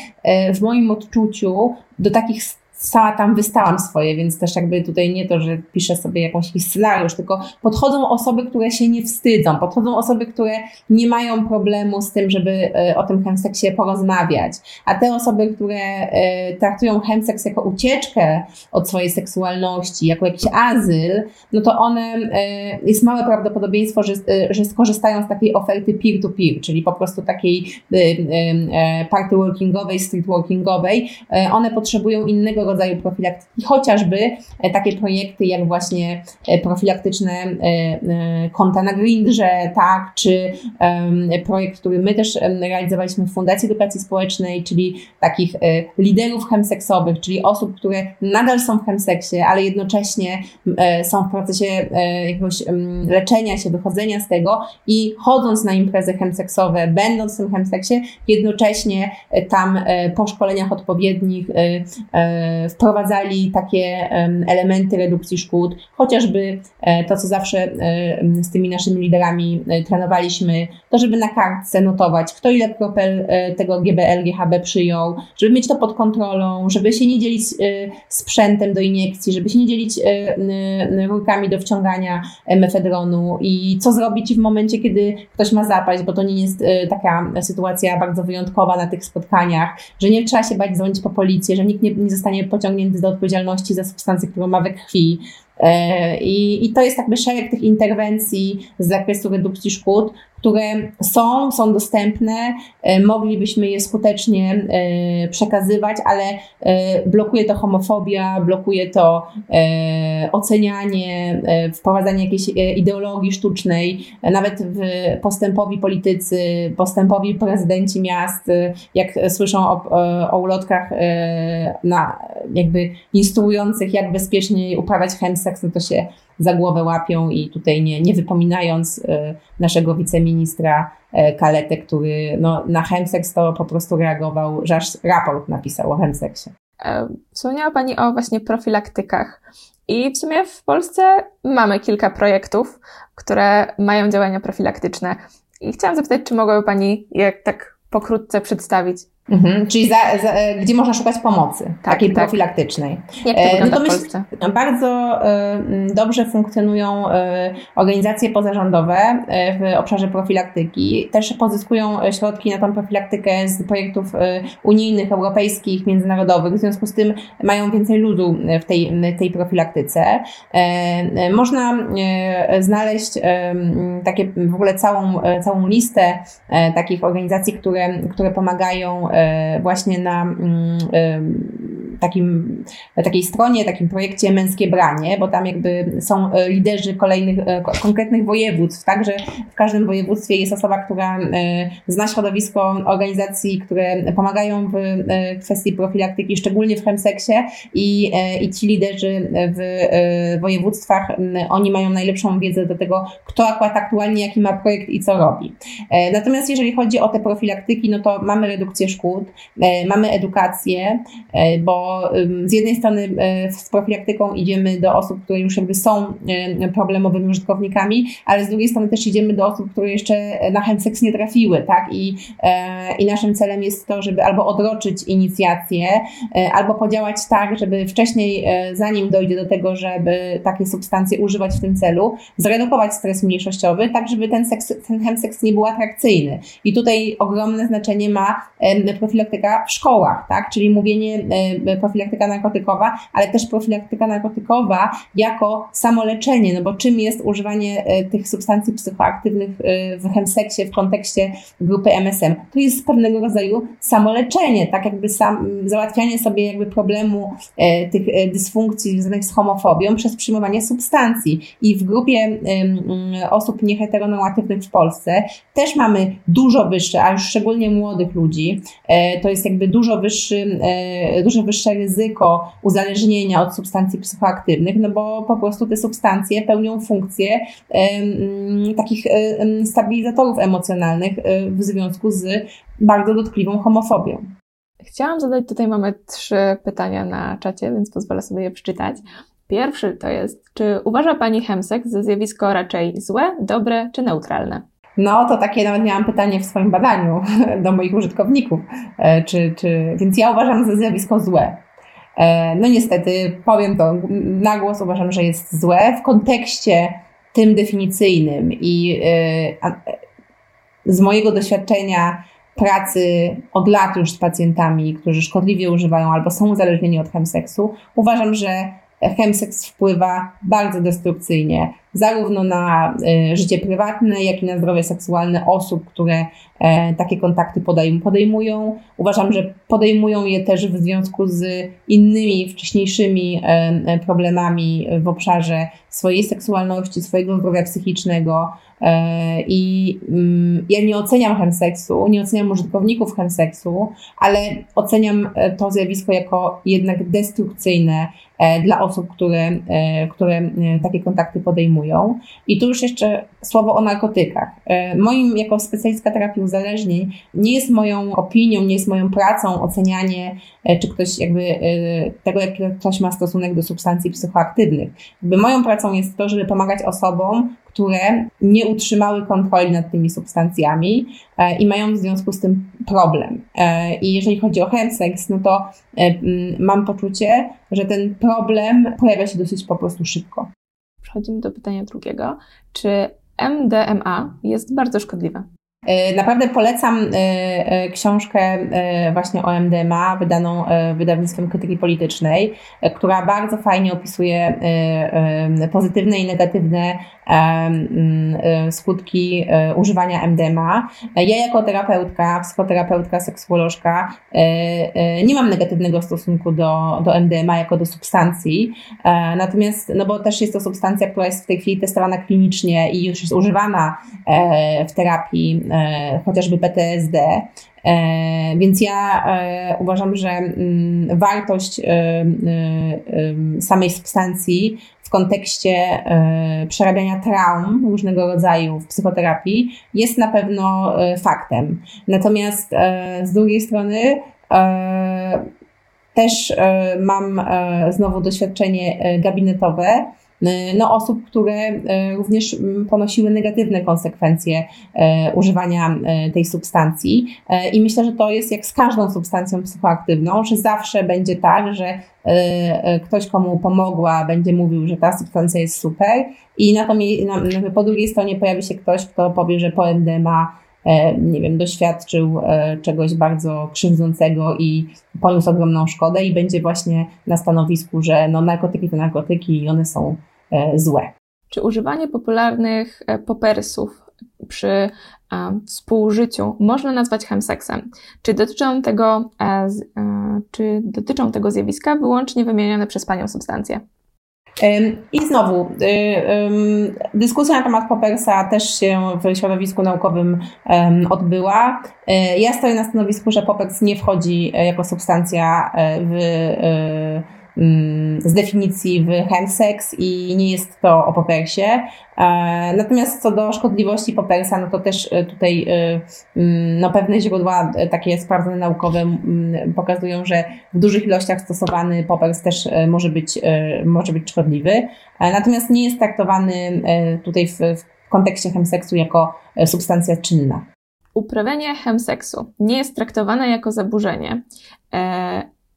w moim odczuciu do takich sama tam wystałam swoje, więc też jakby tutaj nie to, że piszę sobie jakąś scenariusz, tylko podchodzą osoby, które się nie wstydzą, podchodzą osoby, które nie mają problemu z tym, żeby e, o tym chemseksie porozmawiać, a te osoby, które e, traktują chemseks jako ucieczkę od swojej seksualności, jako jakiś azyl, no to one, e, jest małe prawdopodobieństwo, że, że skorzystają z takiej oferty peer-to-peer, czyli po prostu takiej party workingowej, street workingowej, one potrzebują innego rodzaju profilaktyki, chociażby e, takie projekty jak właśnie e, profilaktyczne e, konta na Grindrze, tak, czy projekt, który my też realizowaliśmy w Fundacji Edukacji Społecznej, czyli takich liderów chemseksowych, czyli osób, które nadal są w chemseksie, ale jednocześnie są w procesie jakiegoś leczenia się, wychodzenia z tego i chodząc na imprezy chemseksowe, będąc w tym chemseksie, jednocześnie tam po szkoleniach odpowiednich wprowadzali takie elementy redukcji szkód, chociażby e, to, co zawsze e, z tymi naszymi liderami e, trenowaliśmy, to żeby na kartce notować, kto ile kropel tego GBL, GHB przyjął, żeby mieć to pod kontrolą, żeby się nie dzielić sprzętem do iniekcji, żeby się nie dzielić rurkami do wciągania mefedronu i co zrobić w momencie, kiedy ktoś ma zapaść, bo to nie jest taka sytuacja bardzo wyjątkowa na tych spotkaniach, że nie trzeba się bać dzwonić po policję, że nikt nie, nie zostanie pociągnięty do odpowiedzialności za substancję, którą ma we krwi. E, I, I to jest jakby szereg tych interwencji z zakresu redukcji szkód, które są, są dostępne, e, moglibyśmy je skutecznie e, przekazywać, ale e, blokuje to homofobia, blokuje to ocenianie, wprowadzanie jakiejś ideologii sztucznej, nawet postępowi politycy, postępowi prezydenci miast, jak słyszą o, o ulotkach na, jakby instruujących, jak bezpiecznie uprawiać chemseks, no to się za głowę łapią i tutaj nie, nie wypominając e, naszego wiceministra e, Kaletę, który no, na chemseks to po prostu reagował, że aż raport napisał o chemseksie. E, wspomniała Pani o właśnie profilaktykach. I w sumie w Polsce mamy kilka projektów, które mają działania profilaktyczne. I chciałam zapytać, czy mogłaby Pani jak tak pokrótce przedstawić, Mhm, czyli za, za, gdzie można szukać pomocy, tak, takiej tak. profilaktycznej. Jak to wygląda no to w Polsce? Bardzo y, dobrze funkcjonują y, organizacje pozarządowe y, w obszarze profilaktyki. Też pozyskują środki na tą profilaktykę z projektów unijnych, europejskich, międzynarodowych. W związku z tym mają więcej ludu w tej, tej profilaktyce. Można znaleźć takie w ogóle całą, całą listę takich organizacji, które, które pomagają E, właśnie na mm, takim, takiej stronie, takim projekcie Męskie Branie, bo tam jakby są e, liderzy kolejnych, e, konkretnych województw, także w każdym województwie jest osoba, która zna środowisko organizacji, które pomagają w kwestii profilaktyki, szczególnie w chemseksie. I, i ci liderzy w województwach, oni mają najlepszą wiedzę do tego, kto akurat aktualnie jaki ma projekt i co robi. Natomiast jeżeli chodzi o te profilaktyki, no to mamy redukcję szkół, e, mamy edukację, e, bo z jednej strony e, z profilaktyką idziemy do osób, które już jakby są problemowymi użytkownikami, ale z drugiej strony też idziemy do osób, które jeszcze na chemseks nie trafiły, tak? I, I naszym celem jest to, żeby albo odroczyć inicjację, albo podziałać tak, żeby wcześniej, zanim dojdzie do tego, żeby takie substancje używać w tym celu, zredukować stres mniejszościowy, tak żeby ten, seks, ten chemseks nie był atrakcyjny. I tutaj ogromne znaczenie ma profilaktyka w szkołach, tak? Czyli mówienie e, profilaktyka narkotykowa, ale też profilaktyka narkotykowa jako samoleczenie, no bo czym jest używanie e, tych substancji psychoaktywnych e, w chemseksie w kontekście grupy MSM? To jest pewnego rodzaju samoleczenie, tak jakby sam, załatwianie sobie jakby problemu tych dysfunkcji związanych z homofobią przez przyjmowanie substancji. I w grupie osób nieheteronormatywnych w Polsce też mamy dużo wyższe, a już szczególnie młodych ludzi, E, to jest jakby dużo, wyższy, e, dużo wyższe ryzyko uzależnienia od substancji psychoaktywnych, no bo po prostu te substancje pełnią funkcję takich stabilizatorów emocjonalnych e, w związku z bardzo dotkliwą homofobią. Chciałam zadać, tutaj mamy trzy pytania na czacie, więc pozwolę sobie je przeczytać. Pierwszy to jest, czy uważa Pani Hemsek za zjawisko raczej złe, dobre czy neutralne? No to takie nawet miałam pytanie w swoim badaniu [LAUGHS] do moich użytkowników, e, czy, czy, więc ja uważam za zjawisko złe. E, no niestety, powiem to na głos, uważam, że jest złe w kontekście tym definicyjnym i e, z mojego doświadczenia pracy od lat już z pacjentami, którzy szkodliwie używają albo są uzależnieni od chemseksu, uważam, że chemseks wpływa bardzo destrukcyjnie zarówno na e, życie prywatne, jak i na zdrowie seksualne osób, które e, takie kontakty podejmują. Uważam, że podejmują je też w związku z innymi wcześniejszymi e, problemami w obszarze swojej seksualności, swojego zdrowia psychicznego. I mm, ja nie oceniam chemseksu, nie oceniam użytkowników chemseksu, ale oceniam to zjawisko jako jednak destrukcyjne dla osób, które, które takie kontakty podejmują. I tu już jeszcze słowo o narkotykach. E, moim, jako specjalistka terapii uzależnień, nie jest moją opinią, nie jest moją pracą ocenianie, e, czy ktoś jakby e, tego, jaki ktoś ma stosunek do substancji psychoaktywnych. Jakby moją pracą jest to, żeby pomagać osobom, które nie utrzymały kontroli nad tymi substancjami i mają w związku z tym problem. I jeżeli chodzi o chemsex, no to mam poczucie, że ten problem pojawia się dosyć po prostu szybko przechodzimy do pytania drugiego. Czy MDMA jest bardzo szkodliwe? E, naprawdę polecam e, e, książkę właśnie o MDMA, wydaną wydawnictwem krytyki politycznej, która bardzo fajnie opisuje pozytywne i negatywne skutki używania MDMA. Ja jako terapeutka, psychoterapeutka, seksuolożka nie mam negatywnego stosunku do, do MDMA jako do substancji, natomiast, no bo też jest to substancja, która jest w tej chwili testowana klinicznie i już jest używana w terapii chociażby PTSD. E, więc ja e, uważam, że mm, wartość samej substancji w kontekście przerabiania traum różnego rodzaju w psychoterapii jest na pewno faktem. Natomiast z drugiej strony też mam znowu doświadczenie gabinetowe no, osób, które również ponosiły negatywne konsekwencje używania tej substancji. I myślę, że to jest jak z każdą substancją psychoaktywną, że zawsze będzie tak, że ktoś, komu pomogła, będzie mówił, że ta substancja jest super, i na, to, na, po drugiej stronie pojawi się ktoś, kto powie, że po MDMA E, nie wiem, doświadczył e, czegoś bardzo krzywdzącego i poniósł ogromną szkodę i będzie właśnie na stanowisku, że no, narkotyki to narkotyki i one są e, złe. Czy używanie popularnych popersów przy współżyciu można nazwać chemseksem? Czy dotyczą tego, czy dotyczą tego zjawiska wyłącznie wymienione przez Panią substancje? I znowu, y, dyskusja na temat Poppersa też się w środowisku naukowym odbyła. Y, ja stoję na stanowisku, że Poppers nie wchodzi e, jako substancja e, w Mm, z definicji w chemsex i nie jest to o popersie. E, natomiast co do szkodliwości popersa, no to też e, tutaj e, mm, no pewne źródła takie sprawdzone naukowe mm, pokazują, że w dużych ilościach stosowany popers też może być, może być szkodliwy. Natomiast nie jest traktowany tutaj w, w kontekście chemseksu jako substancja czynna. Uprawianie chemseksu nie jest traktowane jako zaburzenie,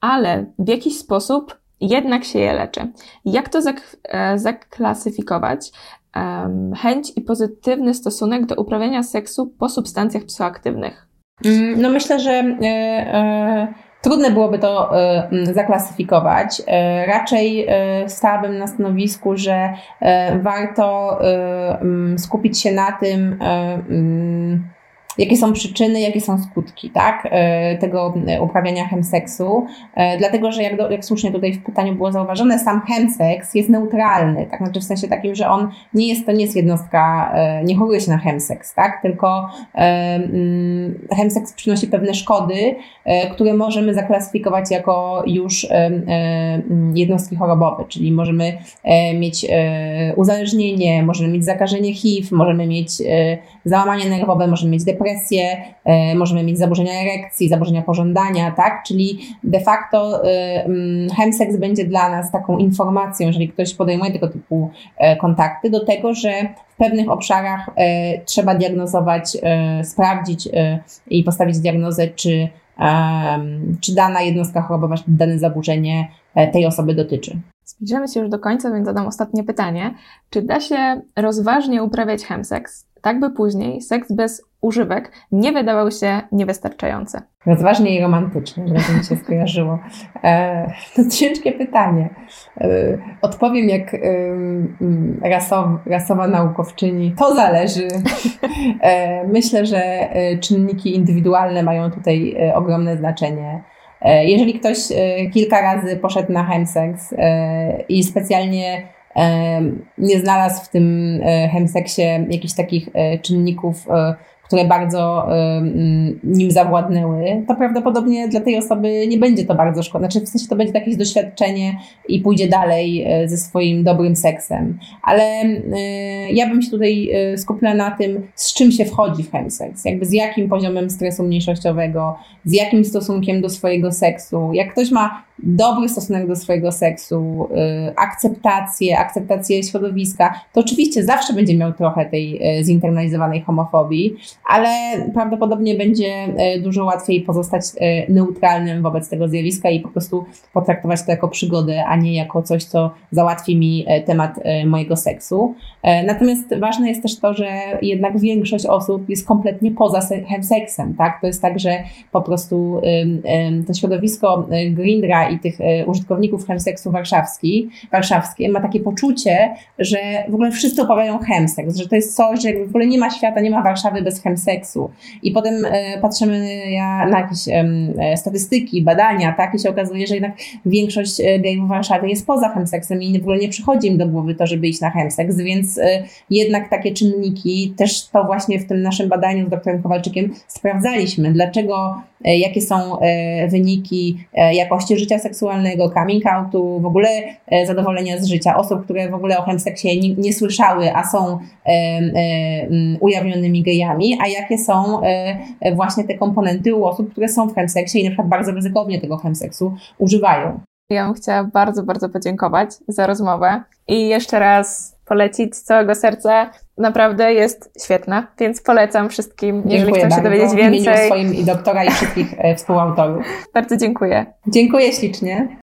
ale w jakiś sposób jednak się je leczy. Jak to zak e, zaklasyfikować? Um, chęć i pozytywny stosunek do uprawiania seksu po substancjach psychoaktywnych? Mm, no myślę, że e, e, trudne byłoby to e, zaklasyfikować. Raczej e, stałabym na stanowisku, że warto skupić się na tym, jakie są przyczyny, jakie są skutki tak, e, tego uprawiania chemseksu. E, dlatego, że jak, do, jak słusznie tutaj w pytaniu było zauważone, sam chemseks jest neutralny, tak, znaczy w sensie takim, że on nie jest, to nie jest jednostka, e, nie choruje się na chemseks, tak, tylko mm, chemseks przynosi pewne szkody, które możemy zaklasyfikować jako już mm, jednostki chorobowe, czyli możemy mieć uzależnienie, możemy mieć zakażenie HIV, możemy mieć załamanie nerwowe, możemy mieć depresję, depresję, e, możemy mieć zaburzenia erekcji, zaburzenia pożądania, tak? Czyli de facto e, mm, chemsex będzie dla nas taką informacją, jeżeli ktoś podejmuje tego typu e, kontakty, do tego, że w pewnych obszarach trzeba diagnozować, sprawdzić i postawić diagnozę, czy, czy dana jednostka chorobowa, czy dane zaburzenie tej osoby dotyczy. Zbliżamy się już do końca, więc zadam ostatnie pytanie. Czy da się rozważnie uprawiać chemseks, tak by później seks bez używek nie wydawał się niewystarczający? Rozważnie i romantycznie, żeby mi się skojarzyło. E, to ciężkie pytanie. E, odpowiem jak e, rasow, rasowa naukowczyni. To zależy. E, myślę, że e, czynniki indywidualne mają tutaj e, ogromne znaczenie. Jeżeli ktoś kilka razy poszedł na chemsex i specjalnie nie znalazł w tym chemseksie jakichś takich czynników które bardzo nim zawładnęły, to prawdopodobnie dla tej osoby nie będzie to bardzo szkodne. Znaczy w sensie to będzie jakieś doświadczenie i pójdzie dalej e, ze swoim dobrym seksem. Ale e, ja bym się tutaj e, skupiła na tym, z czym się wchodzi w chemseks. Jakby z jakim poziomem stresu mniejszościowego, z jakim stosunkiem do swojego seksu. Jak ktoś ma dobry stosunek do swojego seksu, akceptację, akceptację środowiska, to oczywiście zawsze będzie miał trochę tej zinternalizowanej homofobii, ale prawdopodobnie będzie e, dużo łatwiej pozostać neutralnym wobec tego zjawiska i po prostu potraktować to jako przygodę, a nie jako coś, co załatwi mi temat mojego seksu. Natomiast ważne jest też to, że jednak większość osób jest kompletnie poza seksem, tak? To jest tak, że po prostu to środowisko Grindra i tych użytkowników chemseksu warszawski, warszawskie ma takie poczucie, że w ogóle wszyscy uprawiają chemseks, że to jest coś, że w ogóle nie ma świata, nie ma Warszawy bez chemseksu. I potem e, patrzymy na jakieś e, statystyki, badania, tak? I się okazuje, że jednak większość e, gejów w Warszawie jest poza chemseksem i w ogóle nie przychodzi im do głowy to, żeby iść na chemseks, więc jednak takie czynniki też to właśnie w tym naszym badaniu z doktorem Kowalczykiem sprawdzaliśmy. Dlaczego E, jakie są e, wyniki e, jakości życia seksualnego, coming outu, w ogóle zadowolenia z życia osób, które w ogóle o chemseksie nie, nie słyszały, a są ujawnionymi gejami, a jakie są właśnie te komponenty u osób, które są w chemseksie i na przykład bardzo ryzykownie tego chemseksu używają. Ja bym chciała bardzo, bardzo podziękować za rozmowę i jeszcze raz polecić z całego serca. Naprawdę jest świetna, więc polecam wszystkim, jeżeli dziękuję chcą się bardzo. dowiedzieć więcej. W swoim i doktora i wszystkich e, współautorów. Bardzo dziękuję. Dziękuję ślicznie.